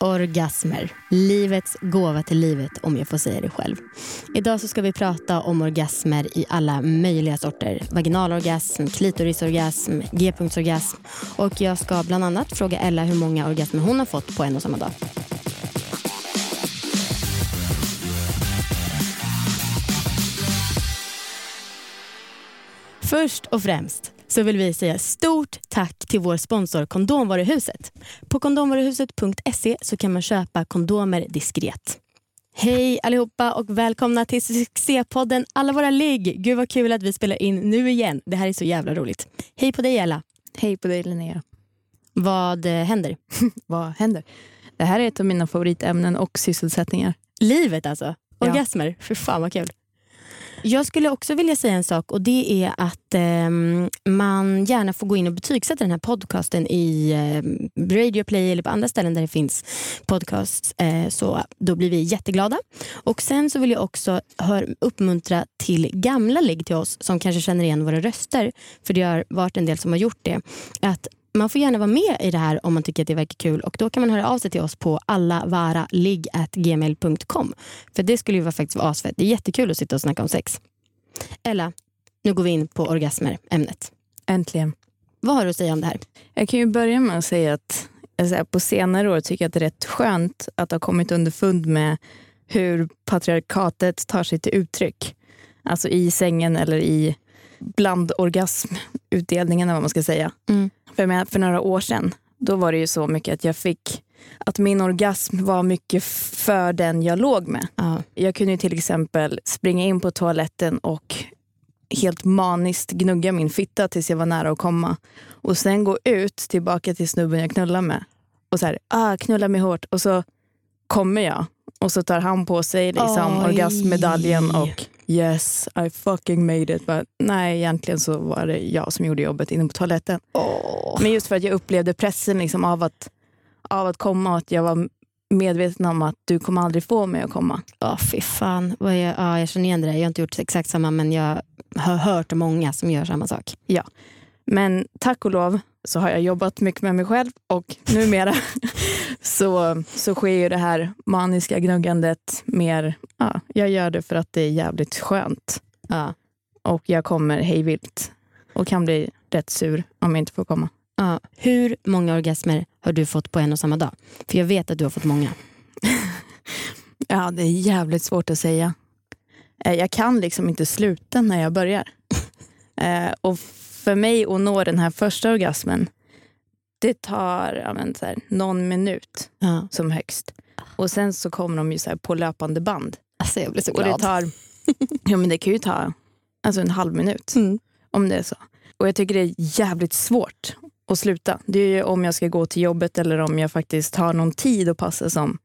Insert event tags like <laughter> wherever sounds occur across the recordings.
Orgasmer. Livets gåva till livet om jag får säga det själv. Idag så ska vi prata om orgasmer i alla möjliga sorter. Vaginalorgasm, klitorisorgasm, g-punktsorgasm. Och jag ska bland annat fråga Ella hur många orgasmer hon har fått på en och samma dag. Först och främst så vill vi säga stort tack till vår sponsor Kondomvaruhuset. På kondomvaruhuset.se så kan man köpa kondomer diskret. Hej allihopa och välkomna till succépodden Alla våra ligg. Gud vad kul att vi spelar in nu igen. Det här är så jävla roligt. Hej på dig Ella. Hej på dig Linnea. Vad eh, händer? <laughs> Vad händer? Det här är ett av mina favoritämnen och sysselsättningar. Livet alltså? Ja. Orgasmer? För fan vad kul. Jag skulle också vilja säga en sak och det är att eh, man gärna får gå in och betygsätta den här podcasten i eh, Radio Play eller på andra ställen där det finns podcasts. Eh, så då blir vi jätteglada. Och Sen så vill jag också hör, uppmuntra till gamla ligg till oss som kanske känner igen våra röster. För det har varit en del som har gjort det. Att man får gärna vara med i det här om man tycker att det verkar kul och då kan man höra av sig till oss på allavaraligg.gmail.com. För det skulle ju faktiskt vara asfett. Det är jättekul att sitta och snacka om sex. Ella, nu går vi in på orgasmer, ämnet. Äntligen. Vad har du att säga om det här? Jag kan ju börja med att säga att säger, på senare år tycker jag att det är rätt skönt att ha kommit underfund med hur patriarkatet tar sig till uttryck. Alltså i sängen eller i bland orgasmutdelningen, eller vad man ska säga. Mm. För, menar, för några år sedan, då var det ju så mycket att jag fick att min orgasm var mycket för den jag låg med. Ja. Jag kunde ju till exempel springa in på toaletten och helt maniskt gnugga min fitta tills jag var nära att komma. Och sen gå ut tillbaka till snubben jag knullar med. Och så här, ah, knulla mig hårt. Och så kommer jag. Och så tar han på sig liksom orgasmmedaljen och yes, I fucking made it. But, nej, egentligen så var det jag som gjorde jobbet inne på toaletten. Men just för att jag upplevde pressen liksom av, att, av att komma och att jag var medveten om att du kommer aldrig få mig att komma. Ja, fy fan. Vad jag, ja, jag känner igen det där. Jag har inte gjort exakt samma men jag har hört många som gör samma sak. Men tack och lov så har jag jobbat mycket med mig själv och numera <laughs> så, så sker ju det här maniska gnuggandet mer, ja, jag gör det för att det är jävligt skönt. Ja. Och jag kommer hejvilt och kan bli rätt sur om jag inte får komma. Ja. Hur många orgasmer har du fått på en och samma dag? För jag vet att du har fått många. <laughs> Ja, det är jävligt svårt att säga. Eh, Jag kan liksom inte sluta när jag börjar. <laughs> Eh, Och för mig att nå den här första orgasmen, det tar ja, men, så här, någon minut Ja. som högst. Och sen så kommer de ju så här på löpande band. Alltså jag blir så Och glad. det tar, <laughs> ja men det kan ju ta alltså en halv minut Mm. om det är så. Och jag tycker det är jävligt svårt att sluta. Det är ju om jag ska gå till jobbet eller om jag faktiskt har någon tid att passa som,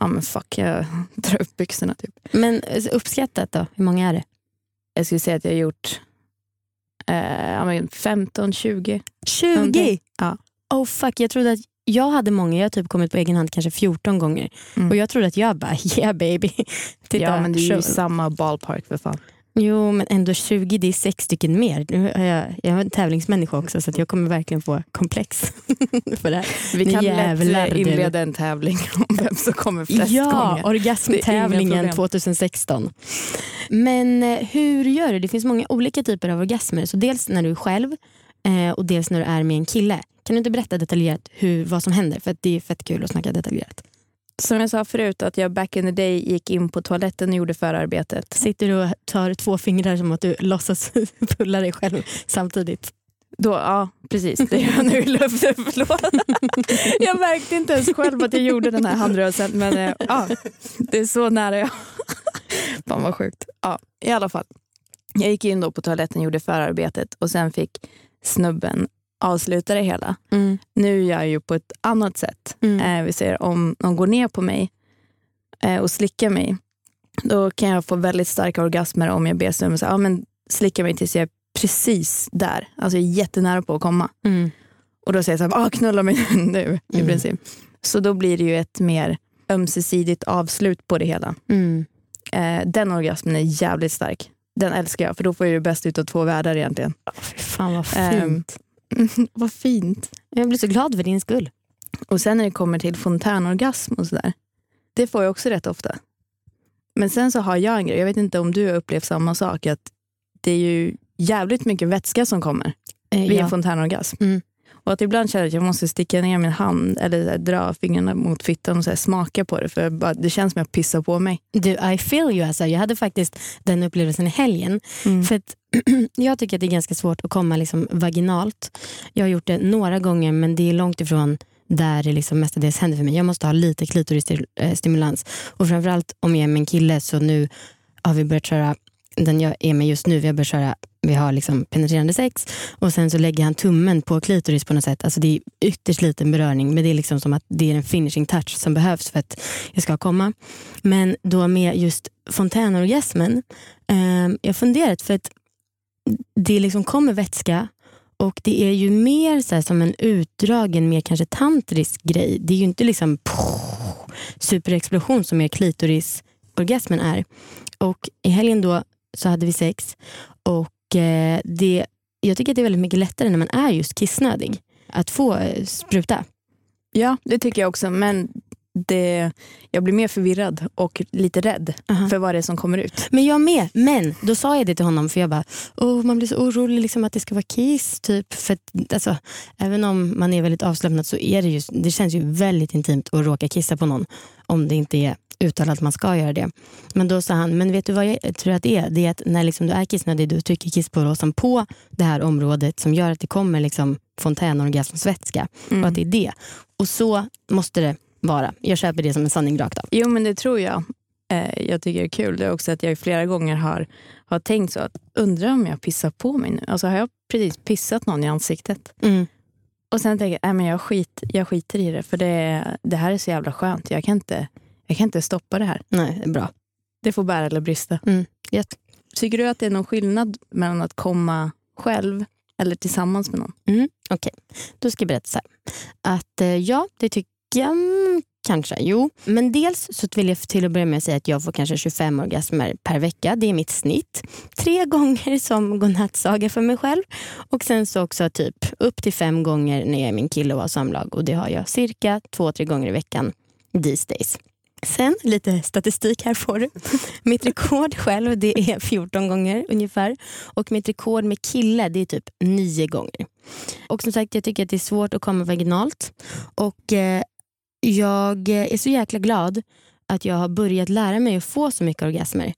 ja men fuck, jag <laughs> drar upp byxorna typ. Men uppskattat då? Hur många är det? Jag skulle säga att jag har gjort eh, ja, men 15, 20. 20? Någonting. Ja. Oh fuck, jag trodde att jag hade många. Jag har typ kommit på egen hand kanske 14 gånger. Mm. Och jag trodde att jag bara, <laughs> yeah baby. Titta, ja men det är ju show. samma ballpark för fan. Jo men ändå 20, det är sex stycken mer. Nu är jag, jag är en tävlingsmänniska också så jag kommer verkligen få komplex <laughs> för det här. Vi kan jävlar, lätt inleda en tävling <laughs> om vem som kommer flest ja, gånger. Inga orgasmtävlingen problem. 2016. Men eh, hur gör du? Det finns många olika typer av orgasmer. Så dels när du är själv eh, och dels när du är med en kille. Kan du inte berätta detaljerat hur, vad som händer? För att det är fett kul att snacka detaljerat. Som jag sa förut, att jag back in the day gick in på toaletten och gjorde förarbetet. Sitter du och tar två fingrar som att du låtsas <laughs> pulla dig själv samtidigt. Då, ja, precis. Det gör jag nu i luften. <laughs> Förlåt. Jag märkte inte ens själv att jag gjorde den här handrörelsen. Men eh, ja, det är så nära jag. <laughs> Fan vad sjukt. Ja, I alla fall. Jag gick in då på toaletten och gjorde förarbetet och sen fick snubben avsluta det hela. Mm. Nu är jag ju på ett annat sätt. Mm. Eh, vi säger om någon går ner på mig eh, och slickar mig, då kan jag få väldigt starka orgasmer om jag ber snubben men slicka mig tills jag är precis där. Alltså jag är jättenära på att komma. Mm. Och då säger jag så här, ah, knulla mig nu i Mm. princip. Så då blir det ju ett mer ömsesidigt avslut på det hela. Mm. Eh, den orgasmen är jävligt stark. Den älskar jag, för då får jag det bäst utav två världar egentligen. Fy fan vad Ehm, fint. <laughs> Vad fint. Jag blir så glad för din skull. Och sen när det kommer till fontänorgasm och sådär, det får jag också rätt ofta. Men sen så har jag en grej, jag vet inte om du har upplevt samma sak, att det är ju jävligt mycket vätska som kommer Eh, vid en ja. fontänorgasm. Mm. Och att ibland känner jag att jag måste sticka ner min hand eller dra fingrarna mot fittan och så smaka på det. För bara, det känns som att jag pissar på mig. Du, I feel you. Alltså. Jag hade faktiskt den upplevelsen i helgen. För att, <clears throat> jag tycker att det är ganska svårt att komma liksom vaginalt. Jag har gjort det några gånger men det är långt ifrån där det liksom mestadels händer för mig. Jag måste ha lite klitorisstimulans. Och framförallt om jag är med en kille så nu har vi börjat köra den jag är med just nu, vi har börjat köra, vi har liksom penetrerande sex och sen så lägger han tummen på klitoris på något sätt. Alltså det är ytterst liten beröring men det är liksom som att det är en finishing touch som behövs för att jag ska komma. Men då med just fontänorgasmen, eh, jag har funderat för att det liksom kommer vätska och det är ju mer så här som en utdragen, mer kanske tantrisk grej. Det är ju inte liksom superexplosion som mer klitorisorgasmen är. Och i helgen då så hade vi sex och eh, det, jag tycker att det är väldigt mycket lättare när man är just kissnödig att få eh, spruta. Ja, det tycker jag också. Men det, jag blir mer förvirrad och lite rädd Aha. för vad det är som kommer ut. Men jag med. Men då sa jag det till honom för jag bara, oh, man blir så orolig liksom att det ska vara kiss. Typ. För att, alltså, även om man är väldigt avslappnad så är det ju, det känns ju väldigt intimt att råka kissa på någon. Om det inte är uttalat att man ska göra det. Men då sa han, men vet du vad jag tror att det är? Det är att när liksom du är kissnödig, du trycker kisspåråsan på det här området som gör att det kommer liksom fontänorgasmsvätska. Och att det är det. Och så måste det vara. Jag köper det som en sanning rakt av. Jo, men det tror jag. Eh, jag tycker det är kul. Det är också att jag flera gånger har, har tänkt så att undrar om jag pissar på mig nu. Alltså har jag precis pissat någon i ansiktet? Mm. Och sen tänker jag, nej, men jag, skit, jag skiter i det. För det, det här är så jävla skönt. Jag kan, inte, jag kan inte stoppa det här. Nej, det är bra. Det får bära eller brista. Jätte. Tycker du att det är någon skillnad mellan att komma själv eller tillsammans med någon? Mm, Okej, då ska jag berätta så här. Att eh, ja, det tycker Ja, kanske. Jo, men dels så vill jag till att börja med säga att jag får kanske 25 orgasmer per vecka. Det är mitt snitt. Tre <laughs> gånger som godnattsaga för mig själv. Och sen så också typ upp till fem gånger när jag är min kille och har samlag. Och det har jag cirka två, tre gånger i veckan these days. Sen lite statistik här får du. <laughs> Mitt rekord själv det är 14 gånger ungefär. Och mitt rekord med kille det är typ 9 gånger. Och som sagt jag tycker att det är svårt att komma vaginalt. Och eh, jag är så jäkla glad att jag har börjat lära mig att få så mycket orgasmer.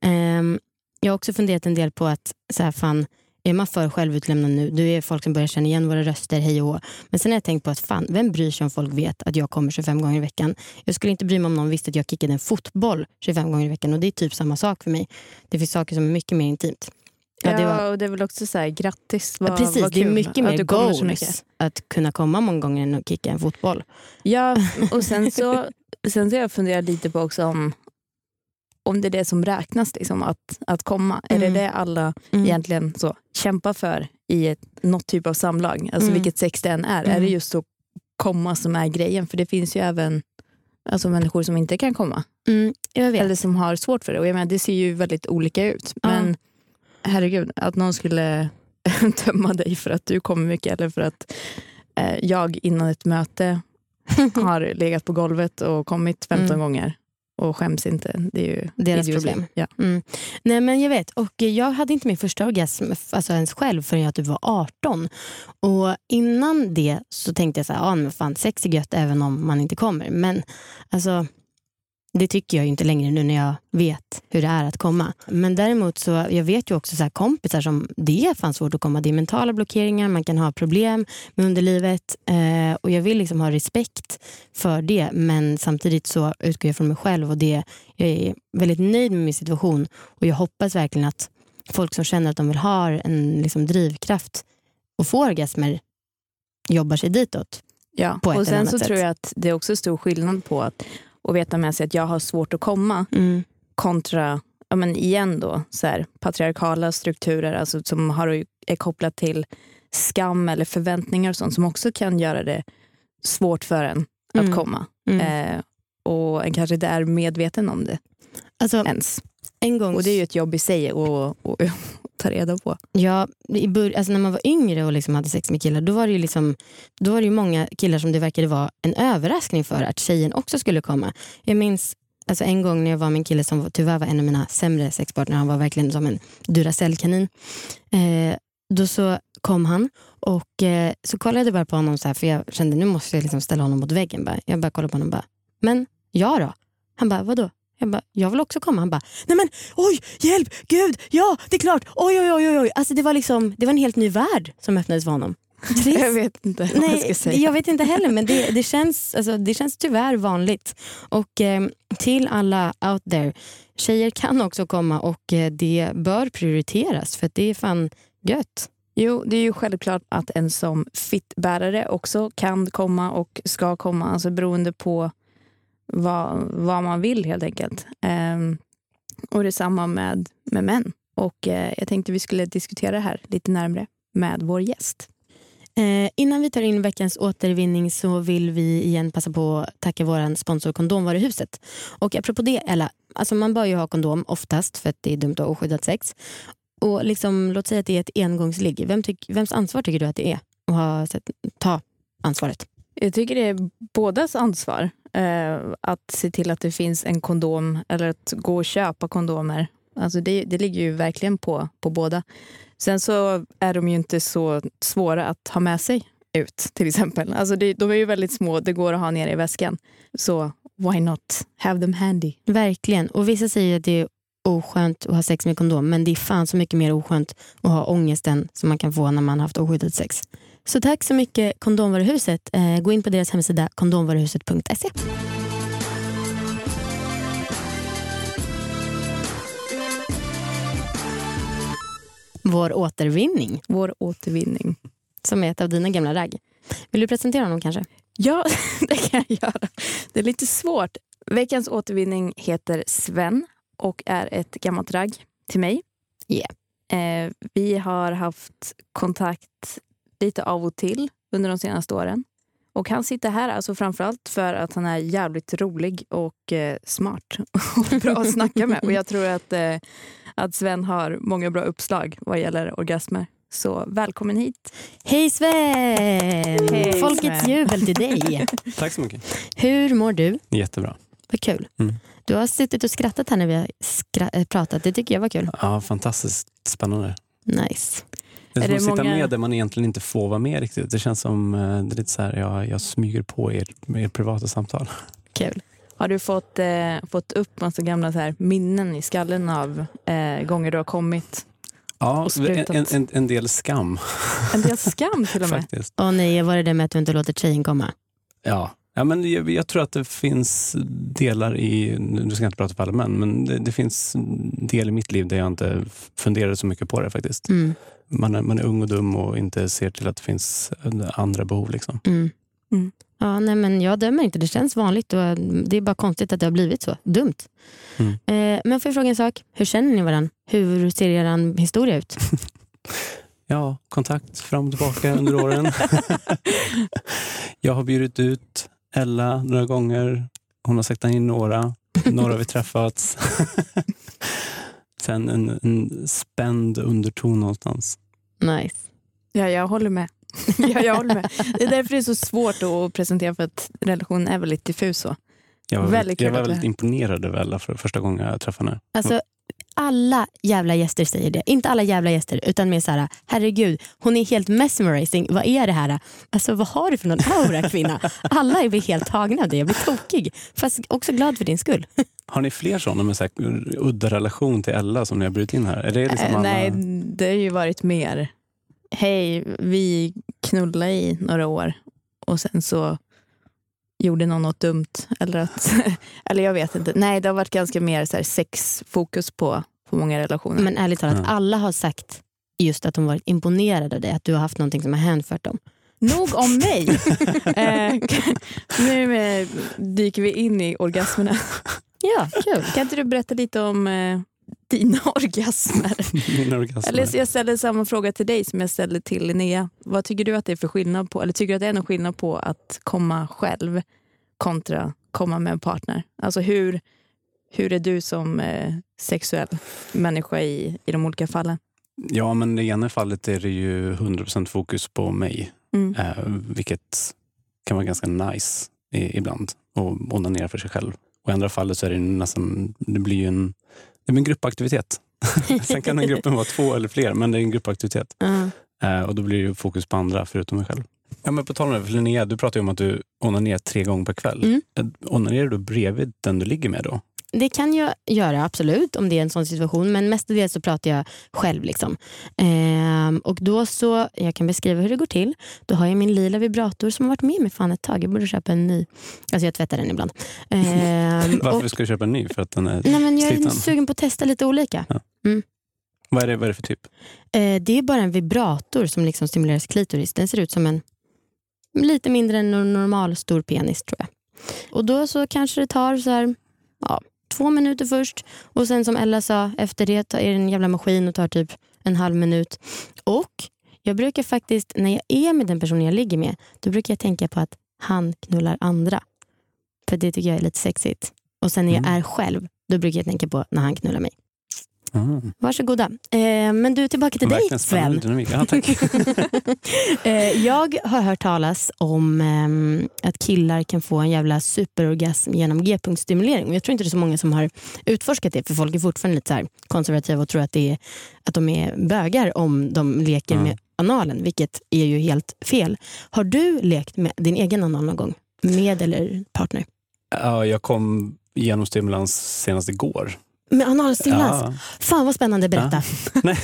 Ehm, jag har också funderat en del på att så här, fan, är man för självutlämnad nu, Du är folk som börjar känna igen våra röster, hej och hå. Men sen har jag tänkt på att fan, vem bryr sig om folk vet att jag kommer 25 gånger i veckan? Jag skulle inte bry mig om någon visste att jag kickade en fotboll 25 gånger i veckan och det är typ samma sak för mig. Det finns saker som är mycket mer intimt. Ja, Ja, det var- och det är väl också så här, grattis. Ja, Vad, precis, vad det är mycket mer goals mycket. att kunna komma många gånger än att kicka en fotboll. Ja, <laughs> och sen så, sen så jag funderat lite på också om, om det är det som räknas, liksom, att, att komma. Är Mm. det det alla Mm. egentligen så, kämpar för i ett, något typ av samlag? Alltså Mm. vilket sex det än är. Är Mm. det just att komma som är grejen? För det finns ju även alltså, människor som inte kan komma. Mm. Eller som har svårt för det. Och jag menar, det ser ju väldigt olika ut. Ja. Men herregud, att någon skulle <laughs> döma dig för att du kommer mycket eller för att eh, jag innan ett möte <laughs> har legat på golvet och kommit 15 Mm. gånger och skäms inte. Det är ju Deras idioti. problem. Ja. Mm. Nej men jag vet, och jag hade inte min första orgasm alltså ens själv förrän jag typ var 18. Och innan det så tänkte jag så här, ah, men fan sex är gött även om man inte kommer. Men alltså, det tycker jag inte längre nu när jag vet hur det är att komma. Men däremot så jag vet ju också så här kompisar som det är fan svårt att komma. Det är mentala blockeringar, man kan ha problem med underlivet eh, och jag vill liksom ha respekt för det. Men samtidigt så utgår jag från mig själv och det, jag är väldigt nöjd med min situation och jag hoppas verkligen att folk som känner att de vill ha en liksom, drivkraft och få orgasmer jobbar sig ditåt. Ja. Och sen så sätt. tror jag att det är också stor skillnad på att, att veta med sig att jag har svårt att komma Mm. kontra, ja men igen då, så här, patriarkala strukturer alltså, som har, är kopplat till skam eller förväntningar och sånt som också kan göra det svårt för en att Mm. komma. Mm. Eh, och en kanske inte är medveten om det Alltså, ens. en gång Och det är ju ett jobb i sig att, att, ta reda på. Ja, i bör- alltså när man var yngre och liksom hade sex med killar då var det ju liksom, då var det ju många killar som det verkade vara en överraskning för att tjejen också skulle komma. Jag minns alltså en gång när jag var med en kille som tyvärr var en av mina sämre sexpartner. Han var verkligen som en Duracell-kanin. Eh, då så kom han och eh, så kollade jag bara på honom så här, för jag kände nu måste jag liksom ställa honom mot väggen. Bara. Jag bara kollade på honom och bara, men jag då? Han bara, vadå? Jag bara, jag vill också komma. Han bara, nej men oj, hjälp, gud, ja det är klart, oj oj oj oj. oj. Alltså det var liksom, det var en helt ny värld som öppnades för honom. <laughs> Trist. Jag vet inte vad jag ska Nej, säga. jag vet inte heller men det, det, känns, alltså, det känns tyvärr vanligt. Och eh, till alla out there, tjejer kan också komma och eh, det bör prioriteras för det är fan gött. Jo, det är ju självklart att en som fittbärare också kan komma och ska komma, alltså beroende på vad, vad man vill helt enkelt. Ehm, och detsamma med, med män. Och eh, jag tänkte vi skulle diskutera det här lite närmre med vår gäst. Eh, innan vi tar in veckans återvinning så vill vi igen passa på att tacka vår sponsor Kondomvaruhuset. Och apropå det Ella, alltså man bör ju ha kondom oftast för att det är dumt att ha oskyddat sex. Och liksom, låt säga att det är ett engångsligg. Vem tyck, vems ansvar tycker du att det är att ha, ta ansvaret? Jag tycker det är bådas ansvar eh, Eh, att se till att det finns en kondom eller att gå och köpa kondomer. Alltså det, det ligger ju verkligen på, på båda. Sen så är de ju inte så svåra att ha med sig ut till exempel. Alltså det, de är ju väldigt små, det går att ha nere i väskan. Så why not have them handy? Verkligen. Och vissa säger att det är oskönt att ha sex med kondom men det är fan så mycket mer oskönt att ha ångesten som man kan få när man har haft oskyddat sex. Så tack så mycket Kondomvaruhuset. Eh, gå in på deras hemsida kondomvaruhuset.se. Vår återvinning Vår återvinning. som är ett av dina gamla ragg. Vill du presentera honom kanske? Ja, <laughs> det kan jag göra. Det är lite svårt. Veckans återvinning heter Sven och är ett gammalt ragg till mig. Yeah. Eh, vi har haft kontakt lite av och till under de senaste åren. Och han sitter här alltså framförallt för att han är jävligt rolig och eh, smart <laughs> och bra att snacka med. Och jag tror att, eh, att Sven har många bra uppslag vad gäller orgasmer. Så välkommen hit. Hej Sven! Hej, Folkets Sven. jubel till dig. <laughs> Tack så mycket. Hur mår du? Jättebra. Vad kul. Mm. Du har suttit och skrattat här när vi har äh, pratat. Det tycker jag var kul. Ja, fantastiskt spännande. Nice. Det är, Är som det att sitta många- med där man egentligen inte får vara med riktigt. Det känns som eh, det är lite så här, jag, jag smyger på er er privata samtal. Kul. Har du fått, eh, fått upp massa gamla så här, minnen i skallen av eh, gånger du har kommit? Ja, en, en, en del skam En del skam till och med. <laughs> faktiskt. Åh nej, var det det med att du inte låter tjejen komma? Ja. Ja, men jag, jag tror att det finns delar i, nu ska jag inte prata för alla män, men det, det finns del i mitt liv där jag inte funderade så mycket på det faktiskt. Mm. Man är, man är ung och dum och inte ser till att det finns andra behov. Liksom. Mm. Mm. Ja, nej, men jag dömer inte. Det känns vanligt och det är bara konstigt att det har blivit så. Dumt. Mm. Eh, men får jag fråga en sak? Hur känner ni varandra? Hur ser er historia ut? <laughs> Ja, kontakt fram och tillbaka under åren. <laughs> jag har bjudit ut Ella några gånger. Hon har sagt in några. Några har vi träffats. <laughs> Sen en, en spänd underton någonstans. Nice. Ja, jag håller med. <laughs> ja, jag håller med. Det är därför det är så svårt att presentera för att relationen är väldigt diffus. Så. Jag var, Väldigt jag var väldigt imponerad över Ella för första gången jag träffade henne. Alltså, alla jävla gäster säger det. Inte alla jävla gäster, utan mer så här, herregud, hon är helt mesmerizing. Vad är det här? Alltså vad har du för någon aura kvinna? <laughs> Alla blir helt tagna av det. Jag blir tokig. Fast också glad för din skull. <laughs> Har ni fler sådana med så här, udda relation till Ella som ni har brutit in här? Är det liksom Eh, alla... Nej, det har ju varit mer, hej, vi knullade i några år och sen så gjorde någon något dumt. Eller, att, <laughs> eller jag vet inte. Nej, det har varit ganska mer så här sexfokus på, på många relationer. Men ärligt talat, Ja. alla har sagt just att de varit imponerade av dig. Att du har haft någonting som har hänfört dem. Nog om mig. <laughs> eh, nu eh, dyker vi in i orgasmerna. Ja, kul. Kan inte du berätta lite om eh, dina <laughs> orgasmer? Mina orgasmer. Eller jag ställer samma fråga till dig som jag ställde till Linnea. Vad tycker du att det är för skillnad på, eller tycker du att det är någon skillnad på att komma själv kontra komma med en partner? Alltså hur, hur är du som eh, sexuell människa i, i de olika fallen? Ja, men i ena fallet är det ju 100% fokus på mig. Mm. Eh, vilket kan vara ganska nice i, ibland. Och onanera för sig själv. Och i andra fallet så är det nästan, det blir ju en, det blir en gruppaktivitet. <laughs> Sen kan den gruppen vara två eller fler, men det är en gruppaktivitet. Ja. Eh, och då blir det ju fokus på andra förutom mig själv. Ja, men på tal om det, för Linnea, du pratar ju om att du onanerar tre gånger per kväll. Mm. Eh, Onanerar du bredvid den du ligger med då? Det kan jag göra absolut om det är en sån situation men mestadels så pratar jag själv. Liksom. Ehm, och då så, Jag kan beskriva hur det går till. Då har jag min lila vibrator som har varit med mig fan ett tag. Jag borde köpa en ny. Alltså jag tvättar den ibland. Ehm, <laughs> Varför och, ska du köpa en ny? För att den är nej, men jag är sugen på att testa lite olika. Vad är, det, vad är det för typ? Eh, det är bara en vibrator som liksom stimulerar klitoris. Den ser ut som en lite mindre än en normal stor penis tror jag. Och då så kanske det tar så här, ja, två minuter först och sen som Ella sa, efter det är det en jävla maskin och tar typ en halv minut. Och jag brukar faktiskt, när jag är med den personen jag ligger med, då brukar jag tänka på att han knullar andra. För det tycker jag är lite sexigt. Och sen när jag Mm. är själv, då brukar jag tänka på när han knullar mig. Mm. Varsågoda. Eh, men du, tillbaka till dig Verkligen Sven. dynamik. Ja, tack. <laughs> Eh, jag har hört talas om ehm, att killar kan få en jävla superorgasm genom g-punktstimulering. Jag tror inte det är så många som har utforskat det för folk är fortfarande lite så konservativa och tror att, det är, att de är bögar om de leker Mm. med analen, vilket är ju helt fel. Har du lekt med din egen anal någon gång? Med eller partner? ja, jag kom igenom stimulans senast igår. Med analstimulans? Ja. Fan vad spännande, berätta. <laughs> Nej,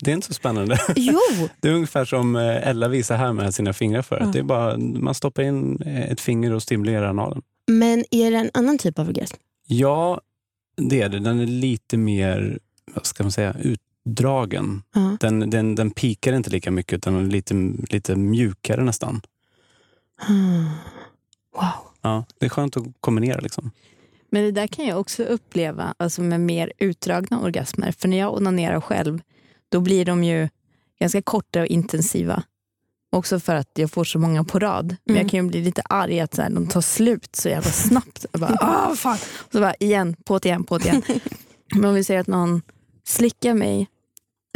det är inte så spännande. Jo, Det är ungefär som eh, Ella visar här med sina fingrar för. Ja. Det är bara, man stoppar in eh, ett finger och stimulerar analen. men är det en annan typ av orgasm? Ja, det är det. Den är lite mer, vad ska man säga, utdragen. Ja. Den, den, den pikar inte lika mycket utan den är lite, lite mjukare nästan. Hmm. Wow. Ja, det är skönt att kombinera. Liksom. Men det där kan jag också uppleva alltså med mer utdragna orgasmer. För när jag onanerar själv, då blir de ju ganska korta och intensiva. Också för att jag får så många på rad. Men Mm. jag kan ju bli lite arg att så här, de tar slut så jävla snabbt. Jag bara, ah, fan. Och så bara igen, på igen, på det igen. <laughs> Men om vi säger att någon slickar mig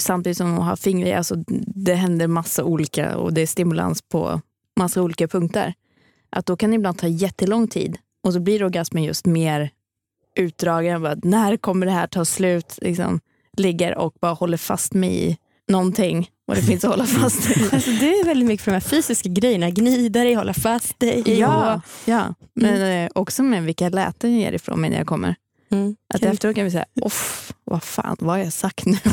samtidigt som de har fingrar i, alltså det händer massa olika och det är stimulans på massa olika punkter. Att då kan det ibland ta jättelång tid och så blir orgasmen just mer utdragen. Jag Bara, när kommer det här ta slut? Liksom, ligger och bara håller fast mig i någonting vad det finns att hålla <laughs> fast i. Alltså, du är väldigt mycket för de här fysiska grejerna. Gnida dig, hålla fast dig. Ja, ja. men eh, också med vilka läten jag ger ifrån mig när jag kommer. Mm. Att Kan- efteråt kan vi säga, off, vad fan, vad har jag sagt nu? <laughs>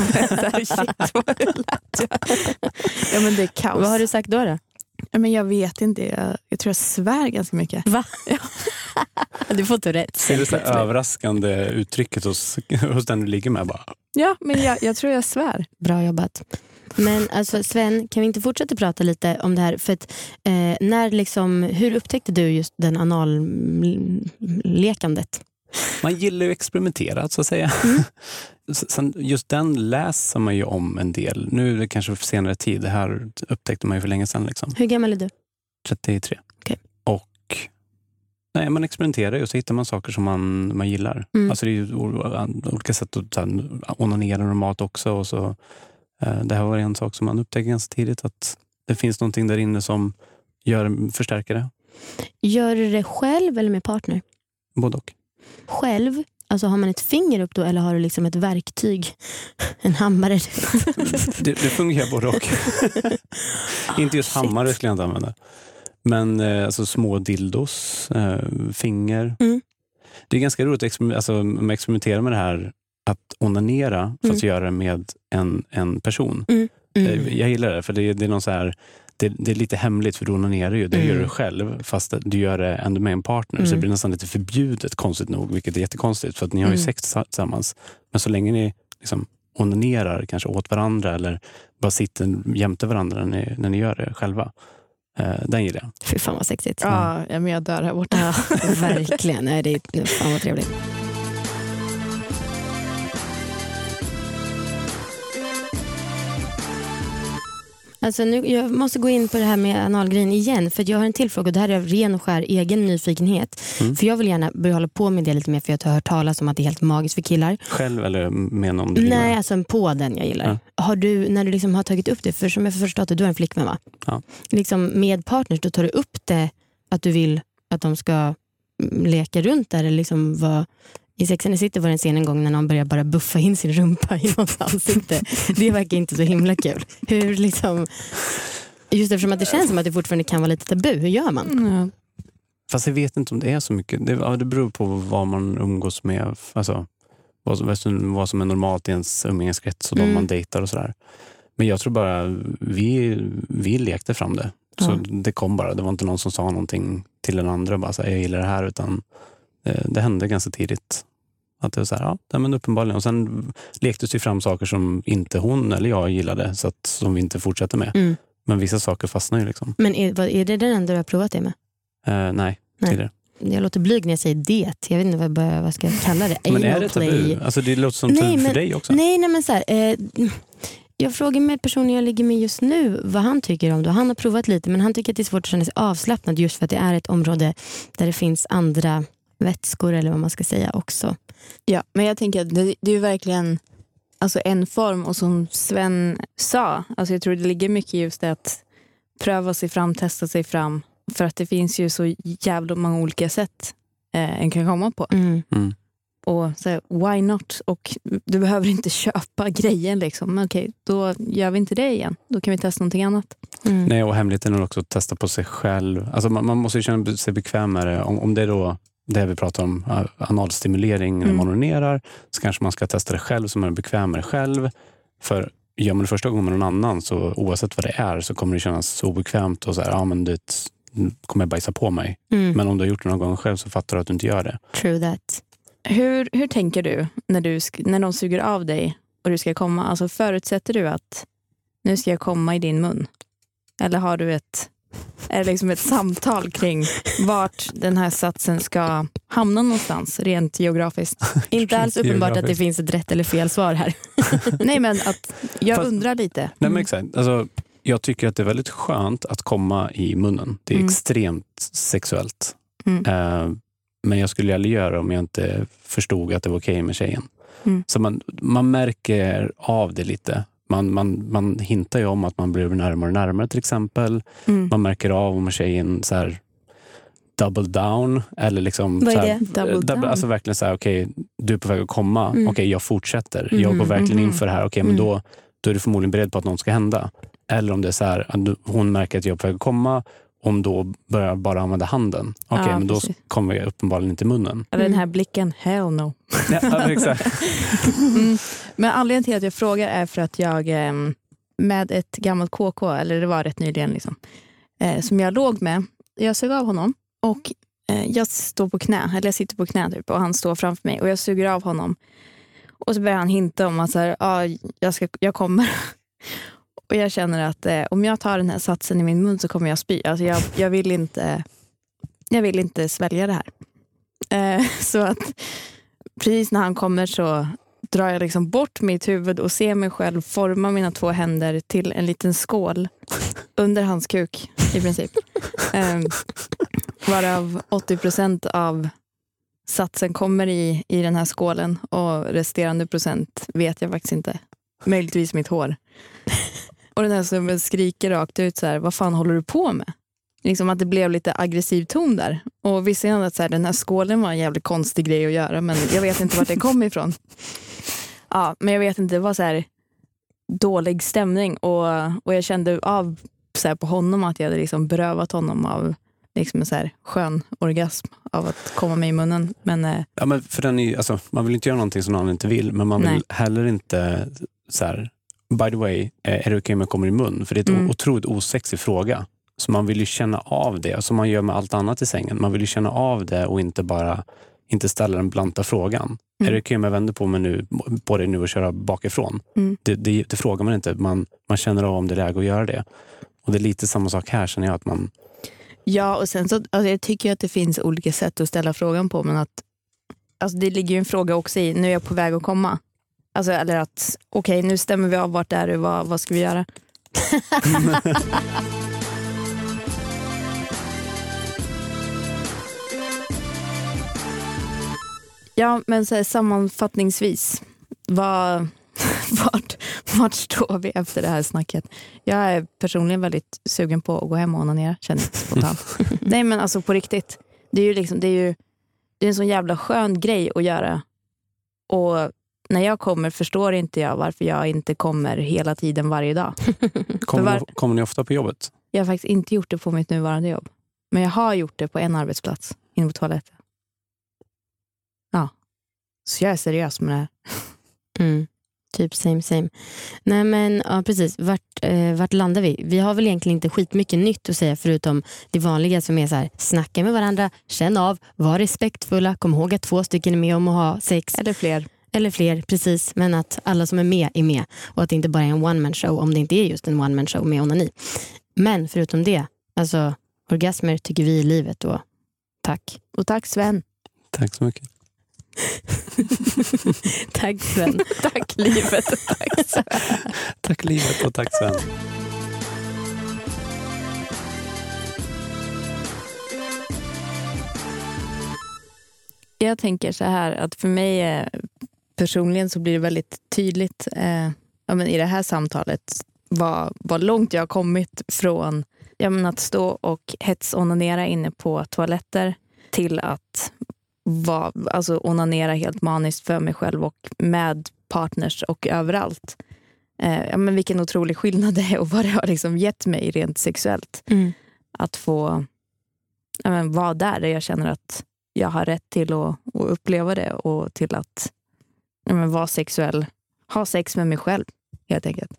Shit, vad lät. <laughs> Ja men det är kaos. Vad har du sagt då? då? Ja, men jag vet inte, jag, jag tror jag svär ganska mycket. Va? <laughs> Du får inte rätt. Är det så överraskande uttrycket hos, hos den du ligger med? Bara, Ja, men jag, jag tror jag svär. Bra jobbat. Men alltså Sven, kan vi inte fortsätta prata lite om det här? För att, eh, när liksom, hur upptäckte du just den anallekandet? Man gillar ju att experimentera så att säga. Mm. <laughs> Sen, just den läser man ju om en del. Nu är det kanske för senare tid. Det här upptäckte man ju för länge sedan. Liksom. Hur gammal är du? 33. Okej. Och nej, man experimenterar ju och så hittar man saker som man, man gillar. Mm. Alltså det är ju olika sätt att här, onanera normalt också. Och så, eh, det här var en sak som man upptäckte ganska tidigt. Att det finns någonting där inne som gör, förstärker det. Gör du det själv eller med partner? Både och. Själv? Alltså har man ett finger upp då eller har du liksom ett verktyg? <laughs> En hammare? Det, det fungerar både och. <laughs> inte just Ah, shit. hammare skulle jag inte använda. Men eh, alltså små dildos, eh, finger. Mm. Det är ganska roligt att exper- alltså, man experimenterar med det här att onanera fast göra det med en, en person. Mm. Eh, Jag gillar det för det, det är någon så här det, det är lite hemligt för du onanerar ju. Det Mm. gör du själv fast du gör det ändå med en partner. Så Mm. det blir nästan lite förbjudet konstigt nog. Vilket är jättekonstigt för att ni har ju Mm. sex tillsa- tillsammans. Men så länge ni liksom onanerar kanske åt varandra eller bara sitter jämte varandra när ni, när ni gör det själva. Eh, den gillar jag. Fy fan vad sexigt. Ja, ja, men jag dör här borta. Ja, verkligen. Nej, det är, fan vad trevligt. Alltså nu, jag måste gå in på det här med analgrejen igen. För jag har en till fråga och det här är av ren och skär egen nyfikenhet. Mm. För Jag vill gärna börja hålla på med det lite mer för jag har hört talas om att det är helt magiskt för killar. Själv eller med någon du Nej, göra? alltså på den jag gillar. Har du, när du liksom har tagit upp det, för som jag förstått det, du har en flickvän va? Ja. Liksom med partners, då tar du upp det att du vill att de ska mm, leka runt där. Eller liksom vad, I Sex and the City var det en scen en gång när någon började bara buffa in sin rumpa i någons <laughs> ansikte. Det verkar inte så himla kul. Hur liksom, just eftersom att det känns som att det fortfarande kan vara lite tabu, hur gör man? Ja. Fast jag vet inte om det är så mycket. Det, ja, det beror på vad man umgås med. Alltså, vad, som- vad, som, är normalt i ens umgängeskrets och de Mm. man dejtar och sådär. Men jag tror bara vi, vi lekte fram det. Så Ja. det kom bara. Det var inte någon som sa någonting till den andra. Bara så här, jag gillar det här. Utan det, det hände ganska tidigt. Att det var så här, ja, men uppenbarligen. Och sen lektes det fram saker som inte hon eller jag gillade. Så att, som vi inte fortsätter med. Mm. Men vissa saker fastnar ju liksom. Men är, vad, är det den enda du har provat det med? Eh, nej, Nej. tidigare. Jag låter blyg när jag säger det. Jag vet inte vad, vad, vad ska jag kalla det. Men är det tabu? Alltså det låter som tabu för dig också. Nej, nej men så här, eh, jag frågar med personen jag ligger med just nu vad han tycker om det. Han har provat lite men han tycker att det är svårt att känna sig avslappnad just för att det är ett område där det finns andra vätskor eller vad man ska säga också. Ja, men jag tänker att det, det är ju verkligen alltså en form och som Sven sa, alltså jag tror det ligger mycket i just det att pröva sig fram, testa sig fram. För att det finns ju så jävla många olika sätt eh, en kan komma på. Mm. Mm. Och så här, why not? Och du behöver inte <laughs> köpa grejen liksom. Men okej, då gör vi inte det igen. Då kan vi testa någonting annat. Mm. Nej, och hemligheten är också att testa på sig själv. Alltså man, man måste ju känna sig bekväm med det. Om, om det är då det vi pratar om, eh, analstimulering när Mm. man onanerar, så kanske man ska testa det själv så man är bekväm med det själv. För gör man det första gången med någon annan, så oavsett vad det är, så kommer det kännas så obekvämt och så här, ja men det kommer jag bajsa på mig. Mm. Men om du har gjort det någon gång själv så fattar du att du inte gör det. True that. Hur, hur tänker du när, du när någon suger av dig och du ska komma? Alltså förutsätter du att nu ska jag komma i din mun? Eller har du ett, är det liksom ett samtal kring vart den här satsen ska hamna någonstans rent geografiskt? <laughs> Inte alls uppenbart att det finns ett rätt eller fel svar här. <laughs> Nej men att jag Fast- undrar lite. Nej, men Mm. exakt. Alltså, jag tycker att det är väldigt skönt att komma i munnen. Det är Mm. extremt sexuellt. Mm. Eh, men jag skulle aldrig göra det om jag inte förstod att det var okej med tjejen. Mm. Så man, man märker av det lite. Man, man, man hintar ju om att man blir närmare och närmare till exempel. Mm. Man märker av om tjejen så här, double down. Eller liksom, Vad är så här, det? Double eh, down? Alltså verkligen så här, okej, du är på väg att komma. Mm. Okej, jag fortsätter. Mm, Jag går verkligen in mhm. för det här. Okej, men Mm. då, då är du förmodligen beredd på att något ska hända. Eller om det är så här, hon märker att jag är på väg att komma. Om då börjar bara använda handen. Okej, Ja, men då precis. kommer jag uppenbarligen inte i munnen. Eller den Mm. här blicken, hell no. Ja, ja, exakt. <laughs> Mm. Men anledningen till att jag frågar är för att jag ehm, med ett gammalt KK, eller det var rätt nyligen, liksom, eh, som jag låg med, jag sög av honom och eh, jag står på knä, eller jag sitter på knä typ, och han står framför mig och jag suger av honom. Och så börjar han hinta om att så här, ah, jag, ska, jag kommer. Och jag känner att eh, om jag tar den här satsen i min mun så kommer jag spy. Alltså jag, jag, vill, inte, jag vill inte svälja det här. Eh, <laughs> så att precis när han kommer så drar jag liksom bort mitt huvud och ser mig själv forma mina två händer till en liten skål under hans kuk i princip. um, <laughs> varav 80 procent av satsen kommer i, i den här skålen och resterande procent vet jag faktiskt inte. Möjligtvis mitt hår. Och den här snubben skriker rakt ut så här, vad fan håller du på med? Liksom att det blev lite aggressiv ton där. Och visserligen att så här, den här skålen var en jävligt konstig grej att göra men jag vet inte vart den kom ifrån. <laughs> Ja, men jag vet inte, det var så här dålig stämning och, och jag kände av så här, på honom att jag hade liksom berövat honom av liksom en så här skön orgasm av att komma med i munnen. Men eh, Ja, men för den är, alltså, man vill inte göra någonting som någon inte vill, men man vill Nej. heller inte så här, by the way, är det okej om jag kommer i mun? För det är en Mm. otroligt osexig fråga. Så man vill ju känna av det, som man gör med allt annat i sängen. Man vill ju känna av det och inte bara inte ställa den blanta frågan. Mm. Är det okej om jag vänder på mig nu, på dig nu och köra bakifrån? Mm. Det, det, det frågar man inte. Man, man känner av om det är läge att göra det. Och det är lite samma sak här känner jag. att man Ja, och sen så, alltså jag tycker att det finns olika sätt att ställa frågan på, men att alltså det ligger ju en fråga också i, nu är jag på väg att komma. Alltså, eller att, okej, nu stämmer vi av vart är du, vad, vad ska vi göra? <laughs> Ja, men så här, sammanfattningsvis. Vad, <laughs> vart, vart står vi efter det här snacket? Jag är personligen väldigt sugen på att gå hem och onanera, känner jag spontant. <laughs> Nej men alltså på riktigt. Det är ju, liksom, det är ju det är en sån jävla skön grej att göra. Och när jag kommer förstår inte jag varför jag inte kommer hela tiden varje dag. <laughs> Kommer, var- ni, kommer ni ofta på jobbet? Jag har faktiskt inte gjort det på mitt nuvarande jobb. Men jag har gjort det på en arbetsplats, inne på toaletten. Ja. Så jag är seriös med det här. <laughs> Mm. Typ same same. Nej men ja, precis, vart, eh, vart landar vi? Vi har väl egentligen inte skitmycket nytt att säga förutom det vanliga som är så här, snacka med varandra, känn av, var respektfulla, kom ihåg att två stycken är med om att ha sex. Eller fler. Eller fler, precis. Men att alla som är med är med. Och att det inte bara är en one man show om det inte är just en one man show med onani. Men förutom det, alltså orgasmer tycker vi i livet och tack. Och tack Sven. Tack så mycket. <laughs> tack Sven. <laughs> tack livet. <laughs> tack Sven. Tack livet och tack Sven. Jag tänker så här att för mig eh, personligen så blir det väldigt tydligt eh, ja, men i det här samtalet vad, vad långt jag har kommit från ja, men att stå och hetsonanera inne på toaletter till att va, alltså onanera helt maniskt för mig själv och med partners och överallt. Eh, ja, men vilken otrolig skillnad <laughs> det är och vad det har liksom gett mig rent sexuellt Mm. att få ja, men, vara där, där jag känner att jag har rätt till att, att uppleva det och till att men, vara sexuell. Ha sex med mig själv, helt enkelt.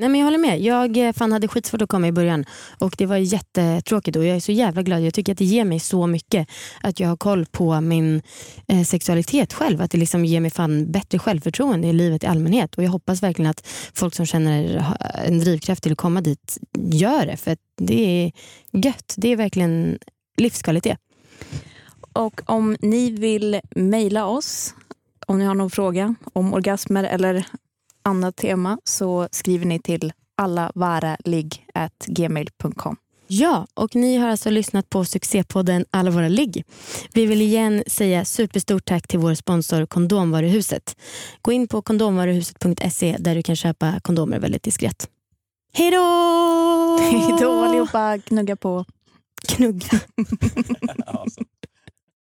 Nej, men jag håller med. Jag eh, fan hade skitsvårt att komma i början och det var jättetråkigt och jag är så jävla glad. Jag tycker att det ger mig så mycket att jag har koll på min eh, sexualitet själv. Att det liksom ger mig fan bättre självförtroende i livet i allmänhet och jag hoppas verkligen att folk som känner en drivkraft till att komma dit gör det för det är gött. Det är verkligen livskvalitet. Och om ni vill mejla oss, om ni har någon fråga om orgasmer eller annat tema, så skriver ni till allavaraligg.gmail.com. Ja, och ni har alltså lyssnat på succépodden Alla våra ligg. Vi vill igen säga superstort tack till vår sponsor Kondomvaruhuset. Gå in på kondomvaruhuset.se där du kan köpa kondomer väldigt diskret. Hej då! <laughs> Hej då allihopa, <laughs> knugga på. Knugg. Awesome. <laughs>